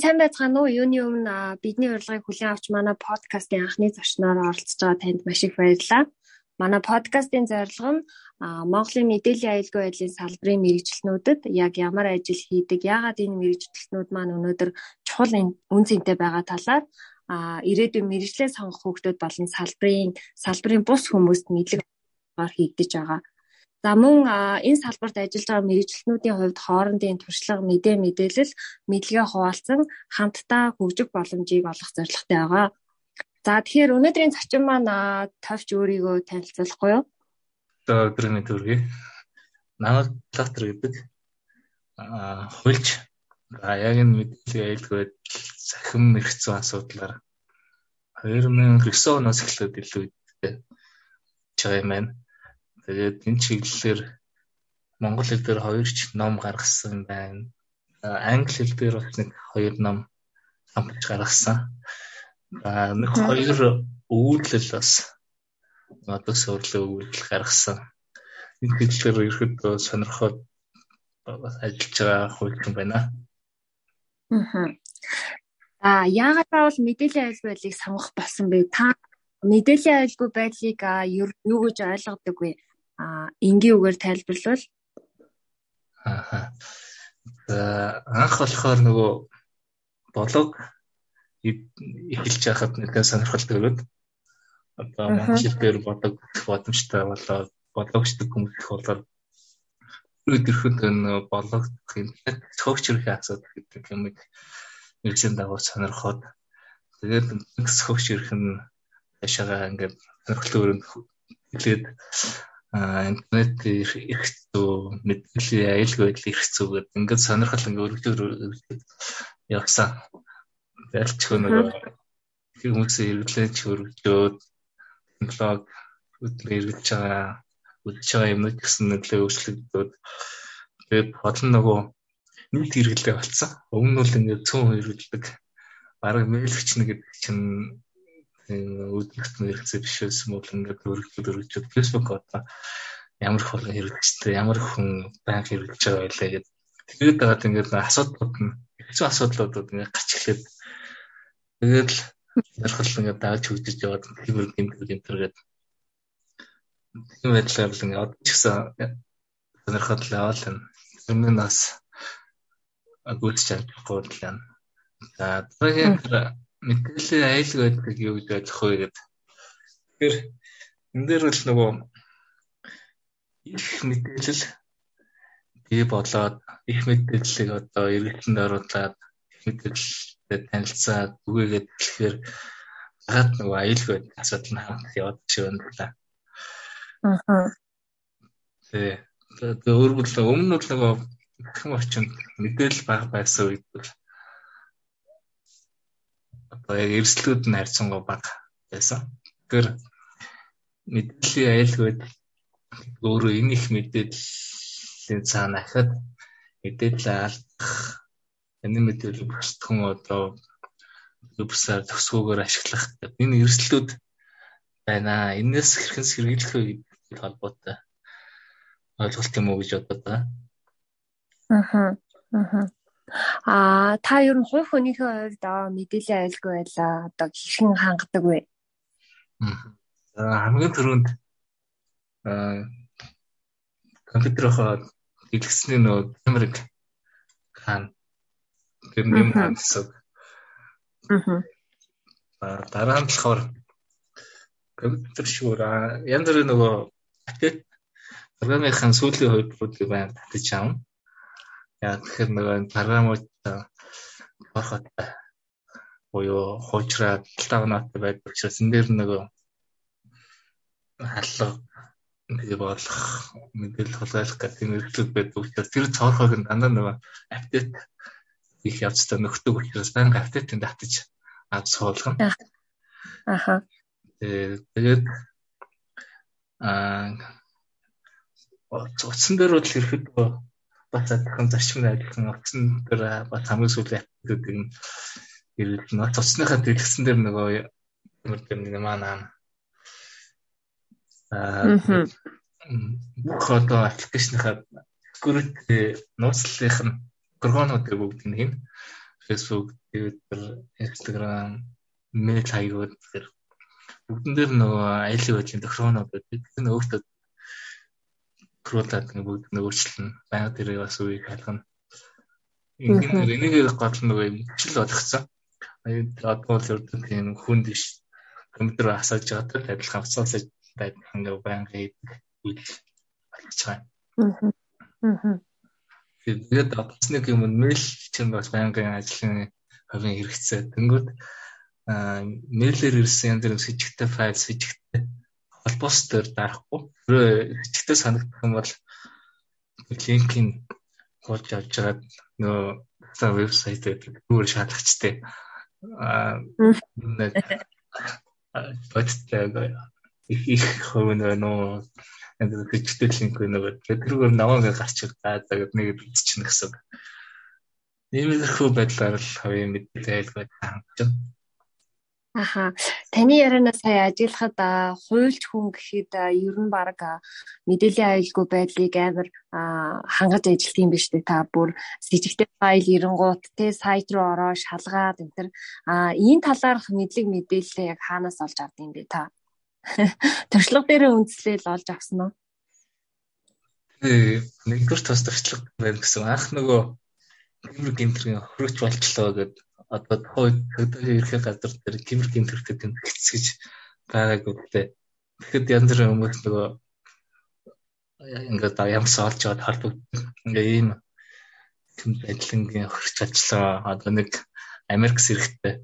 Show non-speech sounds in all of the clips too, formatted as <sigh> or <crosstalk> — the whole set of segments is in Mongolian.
Сайн байцгаана уу? Юуны өмнө бидний урилгыг хүлээн авч манай подкастын анхны зочноор оролцож байгаа танд маш их баярлалаа. Манай подкастын зорилго нь Монголын мэдээллийн аюулгүй байдлын салбарын мэрэгчлэнүүдэд яг ямар ажил хийдэг, яагаад энэ мэрэгчлэнүүд маань өнөөдөр чухал үн цэнтэй байгаа талаар ирээдүйн мэрэгчлээ сонгох хүүхдүүд болон салбарын салбарын бус хүмүүст мэдлэг хийгдэж байгаа. За мөн энэ салбарт ажиллаж байгаа мэрэгчлэнүүдийн хувьд хоорондын туршлага, мэдээ мэдээлэл, мэдлэгээ хуваалцан хамтдаа хөгжих боломжийг олгох зорилготой байгаа. За тэгэхээр өнөөдрийн зочин маань товч өөрийгөө танилцуулахгүй юу? За өдрийн төргий. Намайг Платер гэдэг. Аа хуульч. А яг энэ мэдээлэл айлгүй захим мэрэгцэн асуудлаар 2009 оноос эхлээд илүү идтэй. Чай маань Тэгээд энэ чиглэлээр монгол хэл дээр хоёрч ном гаргасан байна. Англи хэл дээр бас нэг хоёр ном хамтж гаргасан. Аа нэг хоёр өвөглөл бас одоо сурлын өвөглөл гаргасан. Энэ хэвлэлээр ерөөдөө сонирхоод бас ажиллаж байгаа хуульчин байна. Аа. Аа яагаад бол мэдээллийн аюулгүй байдлыг сонгох болсон бэ? Та мэдээллийн аюулгүй байдлыг юу гэж ойлгодог вэ? Энгийн үгээр тайлбарлавал. Ааха анх болохоор нөгөө блог эхэлж байхад нэгэн сонирхолтой өгөөд одоо монгол дээр блог боломжтой болоод блогчдаг хүмүүс болоод өдөрхөд энэ блог төгч хэрэг асуудал гэдэг юм нэгэн дагуу сонирхоод. Тэгээд төгч нь цаашаа ингээд сонирхолтой өрөнд хэлээд интернет их зүү мэдээллийн аюулгүй байдал их зүү гэдэг ингээд сонирхол ингээд өргөжөөр явсан. Ялч нөгөө хүмүүсийн хэрэглээч өргөжөөд блог хөтлөө эргэлж байгаа үдж байгаа юмнууд гэсэн нөлөө өөрчлөгдөд тэгээд бодол нөгөө нийт хэрэглээ болсон. Өмнө нь бол ингээд цөөн хэрэглэдэг. Бараг мэйлэгч нэг гэдэг чинь өдөрт хэрэгцээ биш байсан бол ингээд өргөдөд өргөжөд Facebook одоо ямар их болгон хэрэгжтэй ямар хүн банк хэрэгжиж байгаа байлаа гэдэг. Тэгээд дагаад ингээд асуудлууд нь хэцүү асуудлуудад ингээд гач эхлээд тэгээд л ярхал ингээд дааж хөгжиж яваад хэмэр гэмтэр гэмтэр гэдэг. Тийм байдлаар л ингээд одоо ч гэсэн сонирхол яваал энэ. Өмнө бас гүйцэж чадахгүй л байна. За дараагийн мэдээллийн аюулгүй байдгийг юу гэж ойлгох вэ гэдэг. Тэгэхээр энэ дээр бол нөгөө их мэдээлэл бий болоод их мэдээллийг одоо эргэлтэнд оруулаад их мэдээлэлтэй танилцаад үгээгээд тэгэхээр гад нөгөө аюулгүй байдаг асуудал нь хамт яваад байна л да. Аа. Тэгээ өөр бүр өмнө нь нөгөө их орчинд мэдээлэл бага байсан үед бол яг эрсдлүүд нь харьцангуй бага байсан. Тэгэхээр мэдээллийн аюулгүй өөрөө энэ их мэдээллийн цаана ахад мэдээлэл алдах энэ мэдээлэл бүсдхэн одоо бүсээр төсгөөгөр ашиглах энэ эрсдлүүд байна. Энээс хэрхэн сэргийлэх вэ гэдэг холбоотой ойлголт юм уу гэж бодод байгаа. Аа. Аа. Аа та ер нь хувь хүнийхээ хувьд мэдээлэл айлгүй байлаа одоо хэрхэн хангадаг вэ? За хамгийн түрүүнд компьютерийнхоо дэлгэсний нөө камерыг хаана тэр нэм гэсэн. Аа дараа нь болохоор компьютер шүүр янз бүрийн нөгөө апдейт програмынхаа сүүлийн хувьдлуудыг байна? Татаж аав. Яа тэгэхээр нөгөө програмууд ороход буюу хуучраа талтаанаатай байдаг учраас энэ дээр нөгөө халлага тэгээ болох мэдээлэл хулгайлах гэх тийм хэрэглүүд байдаг учраас тэр цоорхойг нь дандаа нөгөө апдейт их явцтай нөхдөг учраас банк апдейтын татаж авч суулгана. Аха. Тэгээд аа утсан дээр бол ирэхэд бас адилхан зарчмын адилхан утсан дээр бас хамгийн сүүлийн аппликейшнүүдийг нь ирэл нь. Утасныхаа дэлгэсэн дээр нөгөө ямар юм нэг маанаа аа бүх одоо аппликейшныхаа security нууцлалынх нь програмнуудыг бүгд нь хин Facebook, Twitter, Instagram, mail тэгэхээр бүгдэн дээр нөгөө айлын байдлын тохироонууд байдаг. Тэр нь өөртөө тохируулаад бүгд нь өөрчлөн байнга тэрийг бас үеийг халгана. Ингээд энийг гол нөгөө хичл болгоцсон. Одоо л ердөө тийм хүн дэш компьютер асааж байгаа тэр адилхан авцаалж байдаг ингээ байнга хийдэг үйл болж байгаа. Аа. Тэгээд нэг юм мэйл чинь бас байнгын ажлын хувийн хэрэгцээ. Тэнгүүд мэйлэр ирсэн янз бүрийн сэжигтэй файл, сэжигтэй холбоос дээр дарахгүй. Сэжигтэй санагдах юм бол линкийн хуулж авч жагаад нөгөө та вебсайт дээр зүгээр шалгачтай. Аа нэг бодтой их их хувь нөө энэ диджитал линк нөгөө тэргээр намайг гарч ирдаа тэгээд нэг биччихнэ гэсэн. Иймэрхүү байдлаар л хувийн мэдээлэл айлгой хангаж байна. Аха. Таны ярианаас сая ажиллахад хуульч хүн гэхэд ер нь баг мэдээллийн аюулгүй байдлыг амар хангаж ажиллах юм биш үү та бүр сэжигтэй файл ирэнгуут те сайт руу ороо шалгаад энэ төр энэ талаарх мэдлэг мэдээлэлээ яг хаанаас олж авд юм бэ та? <laughs> Төршлөг дээр үндэслэл олж авсан уу? Э нэгдүгээр тас төршлөг байна гэсэн анх нөгөө гимэр гинтрийн хөрөч болчлоо гэдэг одоо тухайн хөдөлгөөний ерхий газар дээр гимэр гинтэрхтэй тэмцэж гэж байгааг үгтэй. Тэгэхэд янз бүрийн хүмүүс нөгөө ингээд ямс олж аваад холбогдсон. Ингээ ийм юм байдлангийн хөрч ажиллаа одоо нэг Америкс эрэхтэй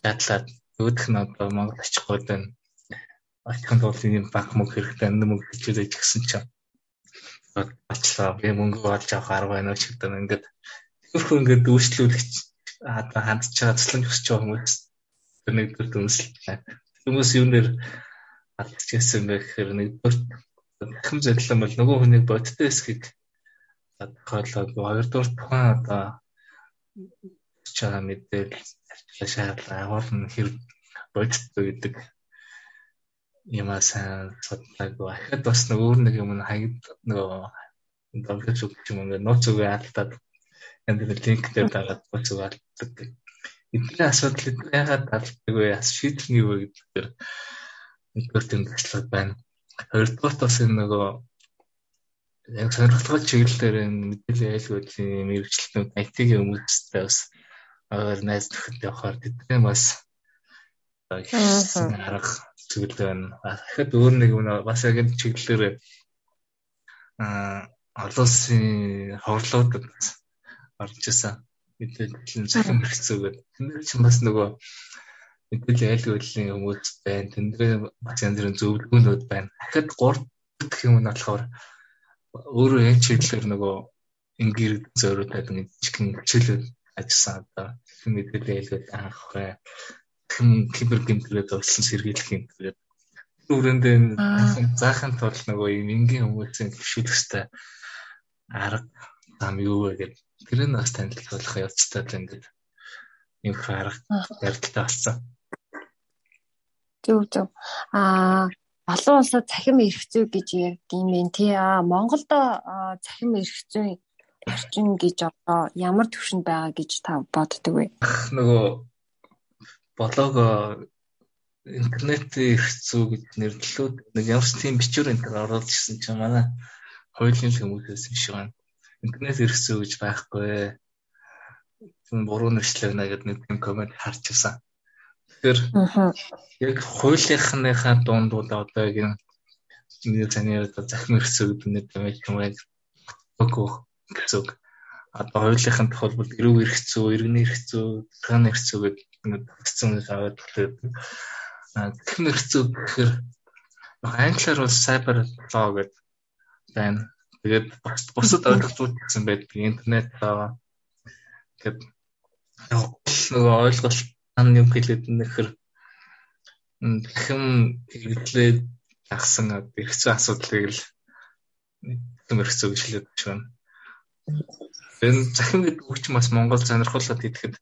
шатлаад өөдөх нь одоо Монгол очихгүй байна. Очихын тулд ийм баг мөнгө хэрэгтэй анд мөнгө хичээлж гисэн чинь очлоо би мөнгө олж авах арга байна уу ч гэдэг ингээд тэрхүү ингээд дүүшлүүлэгч одоо хандж байгаа цэцлэн өсч байгаа хүмүүс тэр нэг төр дүнсэлтэй. Хүмүүс юм дээр алдчих гэсэн байх хэрэг нэг төр дахин зөвлөм бол нөгөө хүнийг бодтой эсхийг тохиолоод хоёрдугаар тухайн одоо чага мэдээлэл арчлаа шаардлага агуулна хэрэг бодтой гэдэг юмаа сайн судлаагүй. Ахад бас нэг өөр нэг юм хагд нөгөө донхож өгч юм ингээд нууц үгээ алдаад энэ линк дээр дагаад нууц үгээ алддаг. Эдгээр асуудал яагаад алддаг вэ? Шийдэл нь юу вэ гэдгээр нэгдүгээр тэмдэглэл байна. Хоёрдугаар бас энэ нөгөө яг сонирхолтой чиглэлээр мэдээлэл айлгуулын мэрэгчлэнүүд IT-ийн хүмүүстэй бас аваар найз нөхөд явахаар тэдний бас арга чиглэл байна. Дахиад өөр нэг бас яг энэ чиглэлээр аа олон улсын хорлуудад орж исэн мэдээлэл захин хэрэгцээ гэдэг. Тэнд чинь бас нөгөө мэдээлэл айлгуулын хүмүүс байна. Тэндээ бас янз бүрийн зөвлөгөөнүүд байна. Дахиад гурав дахь юм нь болохоор өөрөө энэ чиглэлээр нөгөө ингээр зөөрөд нэг чихэн хичээлүүд ажилласан одоо мэдээлэл айлгуул анх бай. Тэм кибер гэмтрээд орсон сэргийлэх юм тэгээд үүрэндээ заахын тулд нөгөө юм энгийн хүмүүсийн хэвээр арга зам юу вэ гэдэг тэр нь бас танилцуулах явцтай л ингээд юм арга ярилцлаа болсон. Зөв зөв. Аа олон улсад цахим эрх зүй гэж ярьдсан юм тий. Аа Монголд цахим эрх зүй орчин гэж одоо ямар төвшөнд байгаа гэж та боддөг вэ? Нөгөө болоог интернетийн эрх зүй гэж нэрлэлүүд нэг ямар ч тийм бичвэр энэ оруулж ирсэн чинь манай хуулийн хүмүүсээс биш байна. Интернет зүй гэж байхгүй. Буруу нэршлэгнэ гэдэг нэг тийм комент харж ирсэн. Тэгэхээр яг хуулийнхныхаа дундууд одоо яг нэг таны одоо захим зүй гэдэг нэг юм юм яг өгөх гэсэн. Одоо хуулийнхын тохиолдолд эрүүг эрх зүй, иргэний цагааны эрх зүй гэдэг нэг тогтсон зүйл аваад тэгэхээр захим зүй гэхээр англиар бол cyber law гэдэг байна. Тэгээд бусад ойлголтууд гэсэн байдаг. Интернет аа гэдэг нөгөө ойлголт ан юм хэлээд нэхэр дахин хэрэглээд агсан хэрэгцээ асуудлыг л хэрэгцээ гэж хэлээд байна. Энэ захин гэдэг үг чинь бас Монгол сонирхолтой хэлэхэд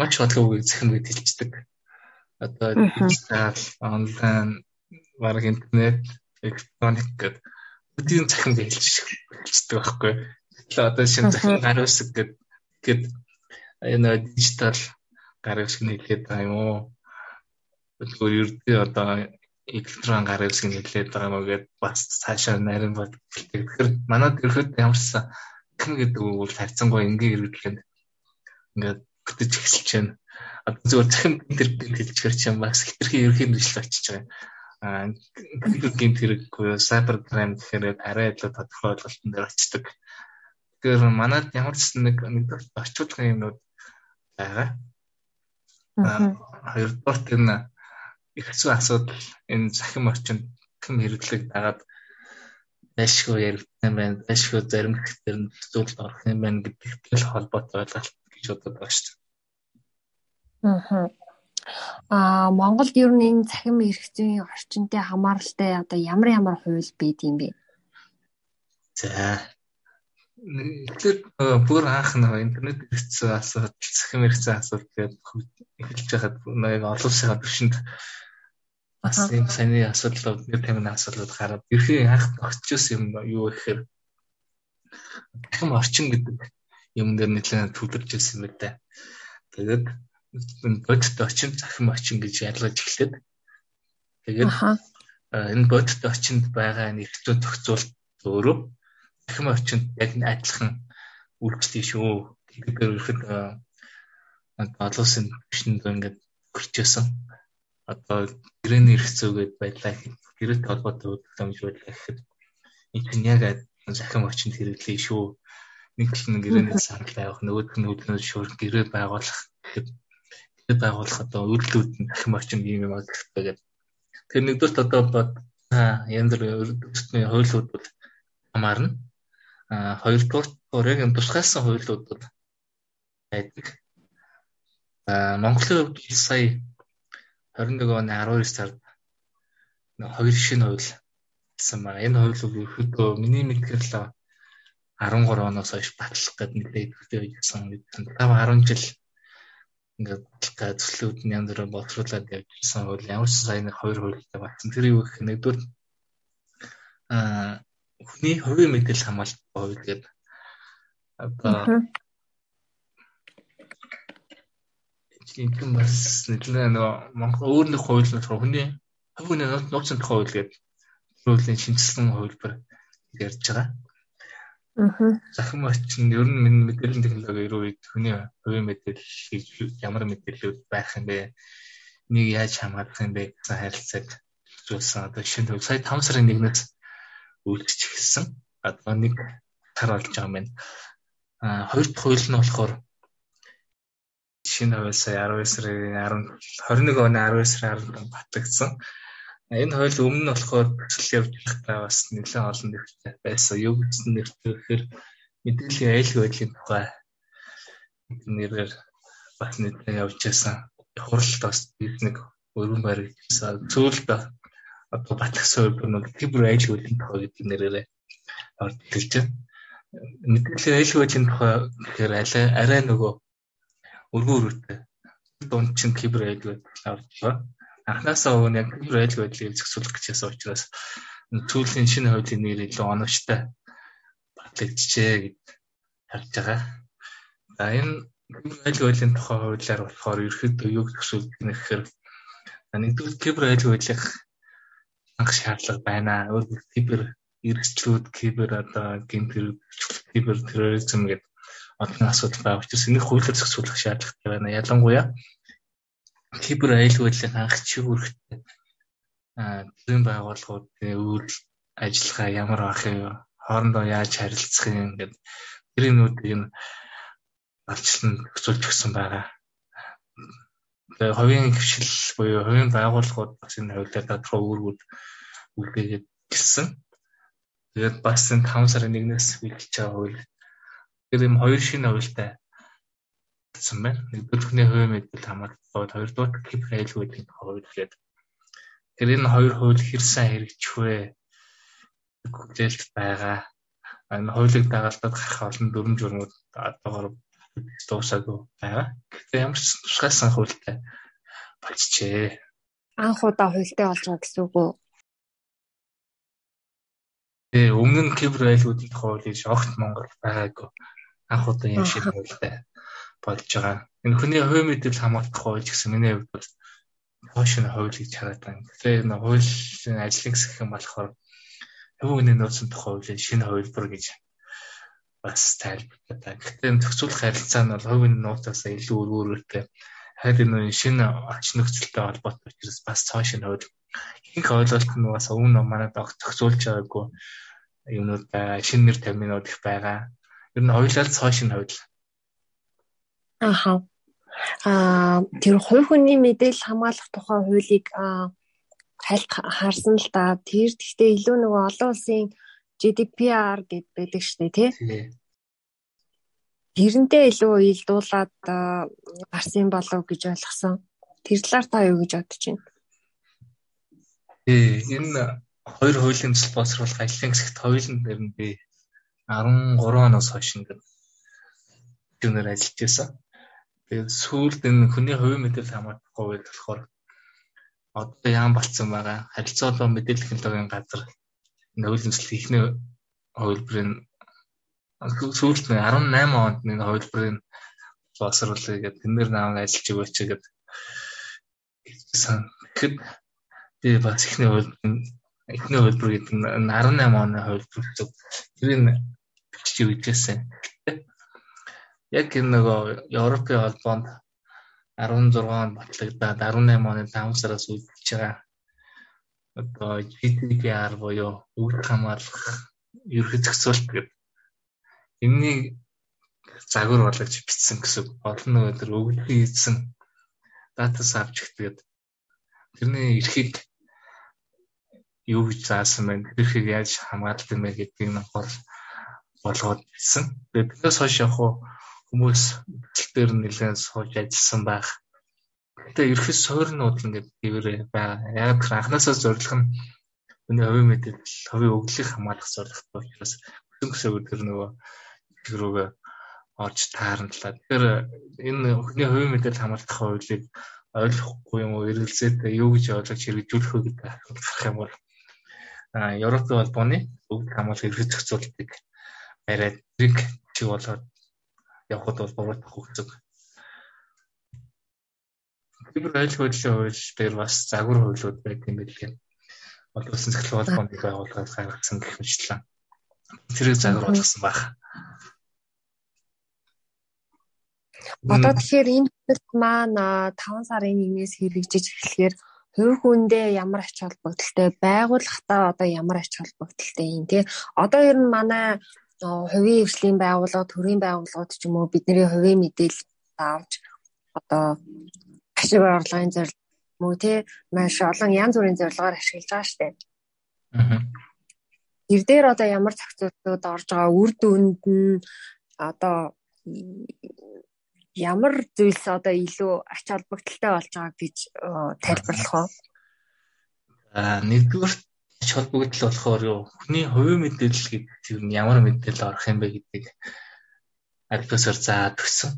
маш олон үгийг захин гэж хэлцдэг. Одоо дижитал, онлайн, баг интернет, электроник гэдэг бүгдийн захин гэж хэлцдэг байхгүй. Тэгэхээр одоо шинэ захин гар үсэг гэдэг энэ дижитал гараг шиг нэлээд байгаа юм уу? Тэгвэл ердөө одоо электрон гараг шиг нэлээд байгаа юм уу гэдээ бас цаашаа нарийн бод. Тэгэхээр манад ирэхэд ямарсан ким гэдэг үг бол харьцангуй ингээ хэрэглэхэд ингээд бүтэж эхэлж байна. Одоо зөвхөн захин тэр хэлчихэр чинь бас хитрхи ерхийн нэршил очиж байгаа. Гэмт хэрэггүй cyber crime гэхээр арай илүү тодорхой ойлголтын дээр очдог. Тэгэхээр манад ямар ч нэг нэг орчуулгын юмнууд байгаа. Аа хоёрдугаар энэ их хэцүү асуудал энэ захим орчинд хэм хэрэглэг дагаад байшгүй яригдсан байна. Байшгүй зарим хэвтер нь зүйлд орох юм байна гэдэгтэй холбоотой ойлголт гэж бодод байгаа шүү дээ. Аа. Аа Монголд ер нь энэ цахим эрхцийн орчинтэй хамааралтай одоо ямар ямар хууль байд юм бэ? За Тэгэхээр бүр анх нэг интернет хэрэгцээ асуудал, цахим хэрэгцээ асуудал гэдэг эхэлж байхад нэг олон улсын түвшинд бас энэ саний асуудлууд, нэр тамины асуудлууд гараад ерхий анх тогтчихсон юм юу гэхээр цахим орчин гэдэг юм дээр нэлээд төвлөрж ирсэн юм байна. Тэгээд бодит орчин, цахим орчин гэж ялгаж эхлээд тэгээд энэ бодит орчинд байгаа нэрчүүд тохицуулт өөрөө дахин орчинд яг адилхан үйлчлэе шүү. Тэгэхээр ихэд олон улсын түвшинд ингээд хүрчээсэн. Одоо гэрээний хэрэгцээгээд байдлаа гэрээт холбоотой хөдөлгөмж байлаа гэхэд энэ нь яг захин орчинд хэрэглэе шүү. Нэг л нэг гэрээний санал авах, нөгөөх нь хөдөлгөмж шуурх гэрээ байгуулах гэхэд байгуулах одоо үйлдэлүүд нь захин орчинд юм юм гэдэг. Тэгэхээр нэгдүгээр одоо бод янз бүр өртний хуулиуд бол хамаарна хоёрдугаар яг энэ тусгайлсан хуулиудад байдаг. Аа Монголын хувьд сая 21 оны 12 сард хоёр шинэ хууль гэсэн байна. Энэ хууль бол ерөөдөө миний мэдгээр л 13 оноос хойш батлах гэдэг нэлээд ихтэй байсан. 5 10 жил ингээд төслүүд нь янз бүрээр боловсруулаад явжсэн хууль ямар ч сайн нэг хоёр хуультай батсан. Тэр юу гэх нэгдүгээр аа хүний хувийн мэдээлэл хамгаалалт хууль гэдэг одоо чинь бас нэлээд нөгөө Монгол өөр нэг хууль нь хүний хувийн тухай хууль гэдэг хуулийн шинжилсэн хувилбар ярьж байгаа. Аа. Захим очин ер нь миний мэдээллийн технологи руу үед хүний хувийн мэдээлэл ямар мэдээлэлүүд байх юм бэ? Нэг яаж хамгаалах юм бэ гэсэн харилцааг зүйлсэн. Одоо шинэ сая 5 сарын 1-ээс үйлчж эхэлсэн. Одоо нэг тар болж байгаа юм байна. А хоёр дахь хууль нь болохоор шинэ хууль сая 12 сарын 10 21 оны 12 сарын 10-нд батлагдсан. Энэ хууль өмнө нь болохоор төсөл явж байхдаа бас нэлээд олон нэртэй байсан. Юу гэсэн нэртэй гэхээр мэдээллийн аюулгүй байдлын тухай нэрээр бас нэлээд явж байсан. Хуралд бас нэг өргөн баригдсан. Цөөлд одоо батгсан хувь нь кибер аюулгүй байдлын тухай гэдэг нэрээр орж ирж байна. Мэдээллийн аюулгүй байдлын тухай гэхээр арай нөгөө өргөн өрөөтэй дунд чинь кибер аюулгүй байдал орж байгаа. Анхнаасаа өгөн яг кибер аюулгүй байдлыг зохицуулах гэж ясан учраас түүлийн шинэ хуулийн нэр илүү оновчтой батлагдчихэ гэж харж байгаа. За энэ кибер аюулгүй байдлын тухай хуулиар болохоор ерөөхдөө юу зохицуулдаг нь гэхээр нэгдүгээр кибер аюулгүй байдлыг анх шаардлага байна. Өөр кибер эрсдлүүд, кибер одоо гэмтэр, кибер терроризм гэдэг олон асуудал байгаа учраас энийг хуулиар зохицуулах шаардлагатай байна. Ялангуяа кибер аюулгүй байдлын анх чигүүрхтэй а төрийн байгууллагуудын үйл ажиллагаа ямар ах юм хоорондоо яаж харилцах юм гэдэг тэр юмнуудыг нь алчлан зохицуулж өгсөн байгаа. Тэгээ хувийн хвшил буюу хувийн байгууллагууд бас энэ хуулиар тодорхой үүргүүд үлдээгээд гисэн. Тэгээд бас энэ 5 сарын 1-ээс эхэлж байгаа хууль. Тэр юм хоёр шинэ хуультай болсон байна. Нэгдүгээр хувийн мэдээлэл хамгаалалт хууль, хоёрдугаар аюулгүй байдлын хууль гэдэг. Тэр энэ хоёр хууль хэрсэн хэрэгжих вэ? Хүлээлт байгаа. Энэ хуулийг дагалдаад гарах олон дүрм журмууд одоогоор дуусаагүй байгаа. Гэхдээ ямар ч тусгайсан хуультай болчихжээ. Анх удаа хуультай болж байгаа гэсэн үг үү? Э өмнө нь кибер айлгуудын тухай хуулийг огт Монгол байгаагүй. Анх удаа юм шиг хуультай болж байгаа. Энэ хүний хувийн мэдээлэл хамгаалах хууль гэсэн миний хувьд бол хойшин хууль гэж хараад байна. Тэгэхээр энэ хуулийн ажлын хэсэг юм болохоор хувийн нөөцийн тухай хуулийн шинэ хувилбар гэж бас тайлбарлаад байна. Гэхдээ зохицуулах харилцаа нь бол хувийн нууцаас илүү өргөөрөлтэй. Харин энэ шинэ орчин нөхцөлтэй холбоотой учраас бас цоо шинэ хууль их ойлголт нь бас өмнө манайд зохицуулж байгаагүй юмнууд байгаа. Шинэ нэр терминууд их байгаа. Ер нь ойлол цоо шинэ хууль. Аха. Аа тэр хувь хүний мэдээлэл хамгаалах тухай хуулийг хальт харсан л да. Тэр гэхдээ илүү нөгөө олон улсын GDPR гэд байдаг штэ тий. Тэрнтэй илүү уялдуулаад гарсан болов гэж ойлгосон. Тэр талаар та юу гэж бодож байна? Ээ энэ хоёр хуулийн цэцэл боловсруулах ажлын хэсэгт хоёулын дээр нь би 13 оноос хойш ингээд юунаар ажиллаж байсан. Тэгээд сүүлд энэ хүний хувийн мэдээлэл хамгаалах хууль болохоор одоо яам болцсон байгаа. Харилцаалал мэдээлэл технологийн газар нөлөөлөлт ихний хувилбарын сүүлд 18 онд нэг хувилбарын боловсруулъя гэдэг тэнээр намайг ажиллаж өгөөч гэдэг. Тэгэхэд би бас ихний хувилбарын эхний хувилбар гэдэг нь 18 оны хувилбар зүг тэрийг бичиж өгчээсэн. Яг энэ нөгөө Европын холбоонд 16 онд батлагдаад 18 оны 5 сараас үйлдэж байгаа одоо GDPR буюу өгөх хамгаалах ерхий зохицуулт гэдэг энэний загвар болгож бичсэн гэсэн олон нөгөө төр өгөх хийсэн датас авч ихтэйд тэрний эрхийг юу гэж заасан бэ? Тэрхийг яаж хамгаалт юм бэ гэдгийг нь гол болгоод бичсэн. Тэгээд биднээс хойш яг хүмүүс төсөл дээр нэлээд сууж ажилласан байх. Гэтэ ерөөс суурнууд ингээд хэвээрээ байгаа. Яг тэр анхнаасаа зорилго нь хүний хувийн мэдээлэл, хувийн өглийг хамгаалах зорилготой учраас өсөн өсөөгөө тэр нөгөө рүүгээ орж тааранлаа. Тэгэхээр энэ хүний хувийн мэдээлэл хамгаалах хуулийг ойлгохгүй юм уу, эргэлзээтэй юу гэж ойлгож хэрэгжүүлэх вэ гэдэг гарах юм бол Европын холбооны бүгд хамгаалах эрхийг зохицуулдаг бариад зэрэг чиг болоод явхад бол буруутгах хөгцөг. Кибер аюулгүй байдлын хууль дээр бас загвар хуулиуд байдаг юм билээ. Олон улсын захирал холбооны байгууллагаас гаргасан гэх мэтлэн тэрийг загвар болгосон баг. Одоо тэгэхээр энэ хөлт маань 5 сарын 1-ээс хэрэгжиж эхлэхээр хувь хүндээ ямар ач холбогдолтой байгууллагатай одоо ямар ач холбогдолтой юм те одоо ер нь манай хувийн хөгжлийн байгууллага төрийн байгууллагууд ч юм уу бидний хувийн мэдээлэл авч одоо ашиг орлогын зорилго мөн те маш олон янз бүрийн зорилгоор ашиглаж байгаа штэ. Аа. Ир дээр одоо ямар зохицуултууд орж байгаа үр дүнд нь одоо ямар зүйлс одоо илүү ач холбогдолтой болж байгааг гэж тайлбарлах уу? Аа нэгдүгээр ач холбогдол болохоор юу хүний хувийн мэдээлэл гэдэг нь ямар мэдээлэл орох юм бэ гэдгийг альбасаар заад өгсөн.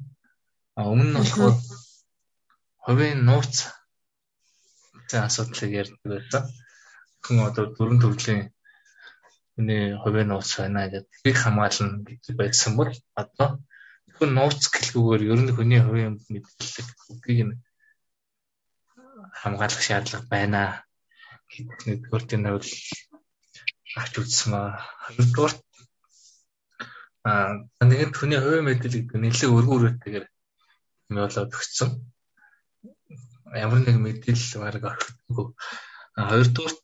А өмнө нь болохоор хувийн нууц зэн асуудлыг ярьдаг байсан. Хүн одоо дөрвөн төрлийн хүний хувийн нууц байна гэдэг хамгаална гэдэг байсан бол одоо зөвхөн нууц гэлгүүгээр ер нь хүний хувийн мэдээлэл үгийг нь хамгаалах шаардлага байна гэдэг нэгдүгээр энэ бол авч үзсэн аа. Хоёрдугаар аа нэгэн хүний хувийн мэдээлэл гэдэг нэлээд өргөөрөөтэйгээр юм болоод өгсөн. Ямар нэг мэдээлэл баг орхихгүй. Хоёрдугаар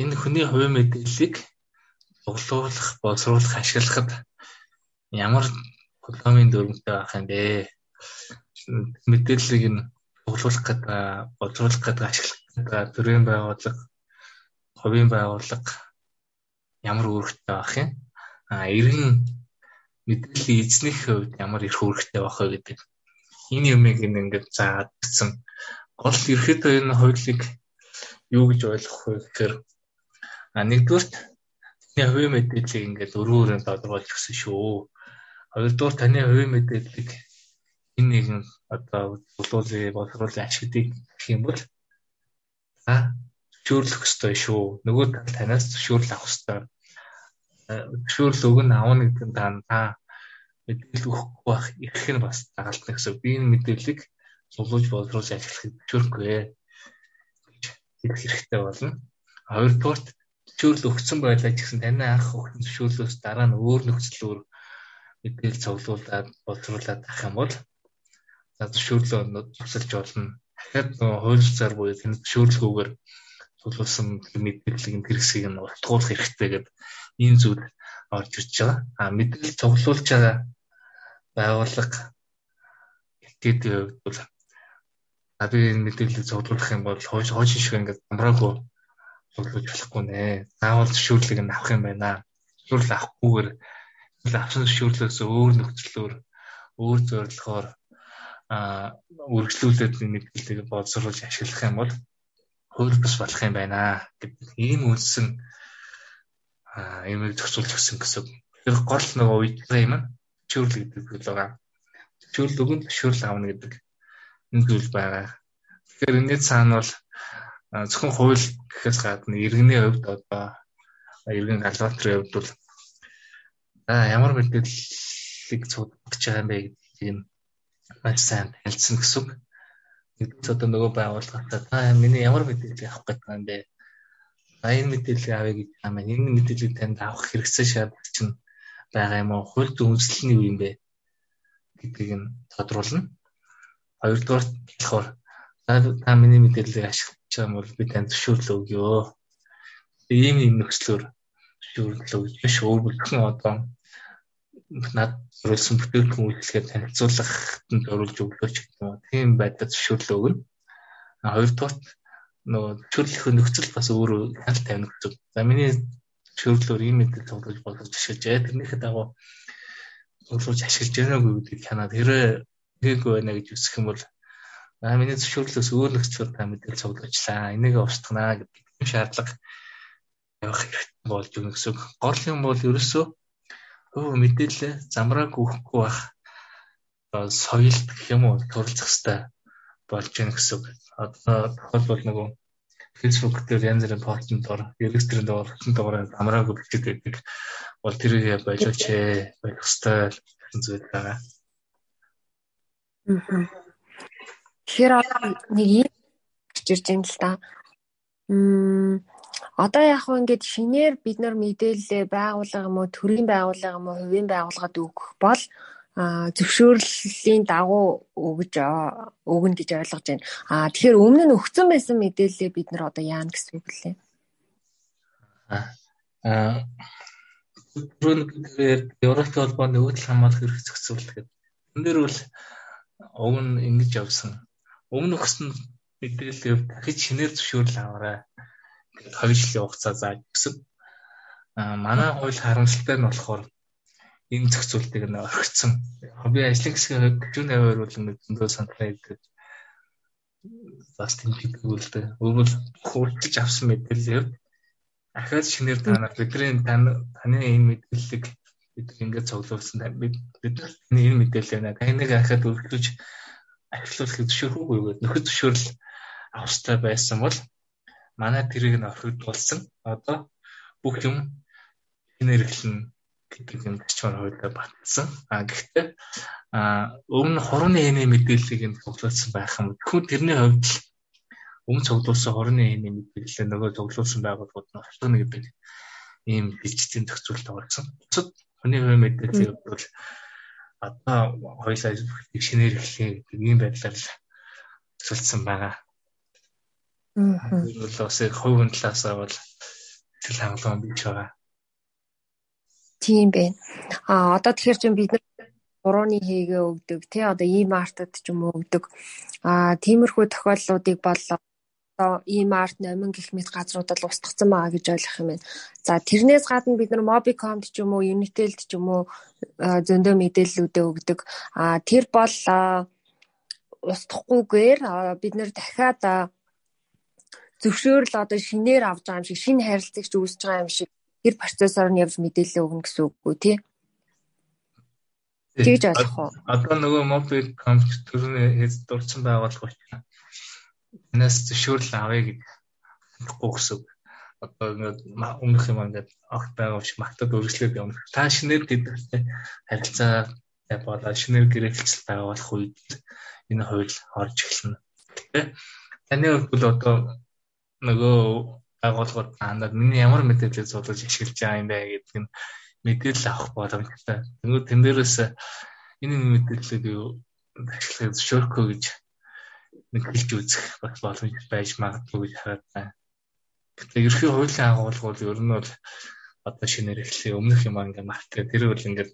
энэ хүний хувийн мэдээллийг цуглуулах, боловсруулах, ашиглахад ямар дипломын дүрмтэй байх юм бэ? Мэдээллийг нь цуглуулах гэдэг, боловсруулах гэдэг ашиглах гэдэг төрийн байгууллага, хувийн байгууллага ямар үүрэгтэй байх юм? А иргэн мэдээллийн эзнэх хувьд ямар их үүрэгтэй байх вэ гэдэг энэ юмыг ингээд заагаад гисэн. Гол ерөөхдөө энэ хуулийг юу гэж ойлгох вэ гэхээр а нэгдүгürt таны хувийн мэдээллийг ингээд өрөөрөө тодорхойлж өгсөн шүү. Хоёрдугаар таны хувийн мэдээллийг энэ нэгэн одоо болуулъя боловсруулах ашигтыг гэх юм бол та зөвшөөрлөх ёстой шүү. Нөгөө танаас зөвшөөрөл авах ёстой. Зөвшөөрөл өгн аавна гэдэг нь та мэдээлэл өгөхгүй байх их нь бас дагалдна гэсэн. Би энэ мэдээллийг сулууж боловсруулж ажиллахыг зөвшөөрөхгүй гэж хэлэх хэрэгтэй болно. Хоёрдугаарт зөвшөөрөл өгсөн байлаа ч гэсэн таны анх өгсөн зөвшөөрлөөс дараа нь өөр нөхцөлөөр мэдээлэл цуглуулад боловсруулад авах юм бол за зөвшөөрлөө тусалж болно. Дахиад нөгөө хуульцаар буюу таны зөвшөөрлгүйгээр цуглуулсан мэдээллийг нь хэрэгсгийг нь устгуулах хэрэгтэй гэдэг ийм зүйл орж ирж байгаа. А мэдээлэл цуглуулж байгаа байгууллага этгэдэг хувьд бол а би энэ мэдээллийг цуглуулах юм бол хойш хойш шиг ингээд амраагүй цуглуулж болохгүй нэ. Заавал зөвшөөрлийг нь авах юм байна. Зөвшөөрөл авахгүйгээр авсан зөвшөөрлөөс өөр нөхцлөөр өөр зорилгоор үргэлжлүүлээд мэдээллийг боловсруулж ашиглах юм бол хууль бус болох юм байна гэдэг ийм үнсэн имийг зохицуулж өгсөн гэсэн. Тэр гол нөгөө үеийн юм зөвшөөрөл гэдэг зүйл байгаа. Зөвшөөрөл өгөн зөвшөөрөл авна гэдэг энэ зүйл байгаа. Тэгэхээр энэ цаана бол зөвхөн хууль гэхээс гадна иргэний хувьд одоо иргэн галбатрын хувьд бол ямар мэдээллийг цуглах байгаа юм бэ гэдгийг юм маш сайн танилцсан гэсэн үг. Нэгдүгээр одоо нөгөө байгууллагатай та миний ямар мэдээлэл авах гэдэг юм бэ? энэ мэдээллийг авъя гэж юм. Энэ мэдээллийг танд авах хэрэгцээ шаардлага чинь байгаа юм уу? Хууль зүйнслэл нь юу юм бэ? гэдгийг нь тодруулна. Хоёрдугаар болохоор та миний мэдээллийг ашиглаж байгаа юм бол би танд зөвшөөрлөө өгье. Ийм юм нөхцлөөр зөвшөөрлөө өгч биш өөр бүхэн одоо над зориулсан бүтээгдэхүүн үйлчлэгээ танилцуулахад нь зориулж өглөөч гэх юм. Тийм байдлаар зөвшөөрлөө өгнө. Хоёрдугаар нөгөө зөвшөөрлөх нөхцөл бас өөрөө хяналт тавина гэсэн. За миний зөвшөөрлөөр ийм мэдээлэл цуглуулж болгож ашиглажээ. Тэрнийхээ дагуу цуглуулж ашиглаж байгааг гэдгийг хянаад хэрэг хийгээгүй байна гэж үсэх юм бол аа миний зөвшөөрлөөс өөр нөхцөл та мэдээлэл цуглуулжлаа. Энийг устгана гэдэг шаардлага явах хэрэгтэй болж өгнө гэсэн. Гол юм бол ерөөсөө өө мэдээлэл замрааг өгөхгүй бах соёлт гэх юм уу турлах хэвээр болж байна гэсэн. Одоо тохиолбол нөгөө Facebook дээр янз бүрийн постн дор, регистрийн дор, хөтөн дугаараар амрааг бичиж байдаг. Бол тэрийг байлууч ээ, байх хэвээр зүйл байгаа. Тэгэхээр одоо нэг юм чирж юм л та. Мм одоо яг хөө ингээд шинээр бид нар мэдээлэлээ байгууллага юм уу, төрийн байгууллага юм уу, хувийн байгууллагад өгөх бол зөвшөөрлийн дагуу өгж өгнө гэж ойлгож байна. Аа тэгэхээр өмнө нь өгсөн байсан мэдээлэлээ бид нар одоо яана гэсэн үг лээ. Аа түрүүгээр Европын холбооны өвдөл хамгаалах эрх зохицуул гэдэг. Энд дэр бол уг нь ингэж явсан. Өмнө өгсөн мэдээлэл дахиж шинээр зөвшөөрөл аваарай. Гэт хавьчлын хугацаа зааж өгсөн. Аа манай хууль харамсалтай нь болохоор энэ зохицуултыг нь орхицсан. Би ажлын хэсгийн гүн аваар бол зөндөө саналаа гэдэг. Бас тэмдэг үлдээ. Өөрөөр хурцлж авсан мэдээлэл ахаад шинээр танаар бидний таны энэ мэдээллийг бид ингээд цуглуулсан. Бид бид энэ мэдээлэл байна. Таныг ахаад өргөж ашиглуулахыг зөвшөөрөхгүй гэдэг нөхөд зөвшөөрөл австай байсан бол манай тэрийг нь орхигдуулсан. Одоо бүх юм эхлэн гэдэг юм төчмөр хуулиар батсан. А гэхдээ а өмнө хорны хэмээ мэдээллийг нь цуглуулсан байх юм. Тэгвэл тэрний хувьд өмнө цуглуулсан хорны хэмээ мэдээлэл нөгөө цуглуулсан байгууллагууд нь орчно гэдэг ийм бичтийн тохиолдол тохиолдсон. Бусад хүний хэмээ мэдээллийг бол одоо хоёулаа шинээр эхлэх гэдэг ийм байдлаар төсөлдсөн байгаа. Энэ бол бас хувийн талаасаа бол хэл хангалуун бийж байгаа. Тийм байна. А одоо тэгэхээр чинь бид нар урууны хийгээ өгдөг тий одоо ийм артад ч юм уу өгдөг. А тиймэрхүү тохиолдлуудыг бол одоо ийм арт номин гэх мэт газруудад устгацсан байгаа гэж ойлгох юм байна. За тэрнээс гадна бид нар Mobicom-д ч юм уу Unitel-д ч юм уу зөндөө мэдээллүүдээ өгдөг. А тэр бол устгахгүйгээр бид нар дахиад зөвшөөрөл одоо шинээр авч байгаа юм шиг шинэ харилцагч үүсэж байгаа юм шиг тэр процессор нь явж мэдээлэл өгнө гэсэн үг үү тий? Тэгж ойлгох уу? Одоо нөгөө мобил компьютер төрний дурдсан байгууллага учраас энэс зөвшөөрөл авъя гэж хэлэхгүй гэсэн үг. Одоо өмнөх юм ингээд огт байгаа биш магтад үргэлжлээд явна. Та шинээр тэдэртэй харилцаа болоод шинээр гэрэлцэл байгуулах үед энэ хууль орж эхэлнэ. Тэ таны хувьд бол одоо нөгөө байгууллагууд надад миний ямар мэдээлэл зодож ашиглаж байгаа юм бэ гэдэг нь мэдээлэл авах боломжтой. Тэнгүү тэн дээрээс энэ мэдээллийг юу ашиглах зөвшөөрөхөө гэж нэг хэлж үзэх бас боломж байж магадгүй гэж хараад байна. Гэтэл ерхий хуулийн агуулгууд ер нь бол одоо шинээр эхлэе өмнөх юм ингээ мартаа тэр бол ингээ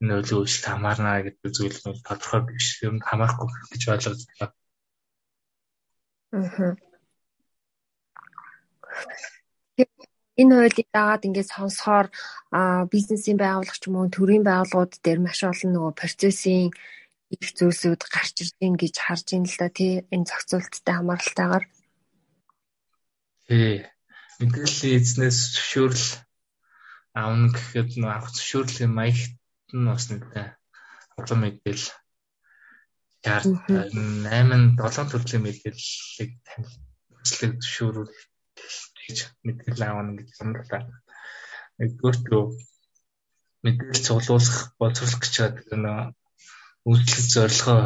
энэ хуулийн үйлчлэлд хамаарна гэдэг зүйл нь тодорхой биш. Ер нь хамаахгүй гэж ойлгогдлоо. Аа. Энэ хуулийг дагаад ингээд сонсохоор бизнесийн байгууллага ч юм уу төрийн байгууллагууд дээр маш олон нөгөө процессын их зүйлсүүд гарч ирдیں۔ гэж харж ин л да тий энэ зохицуулттай хамааралтайгаар. Тий. Мэдээллийн эзнээс зөвшөөрөл аавна гэхэд нөө авах зөвшөөрлийн маягт нь бас нэг олон мэдээл яар 8 7 төрлийн мэдээллийг танилцлыг зөвшөөрүүл гэж мэдээлэл аавна гэж та. Нэгдүгээр мэдээлэл цуглуулах боловсруулах гэж байгаа үйлчлэг зорилгоо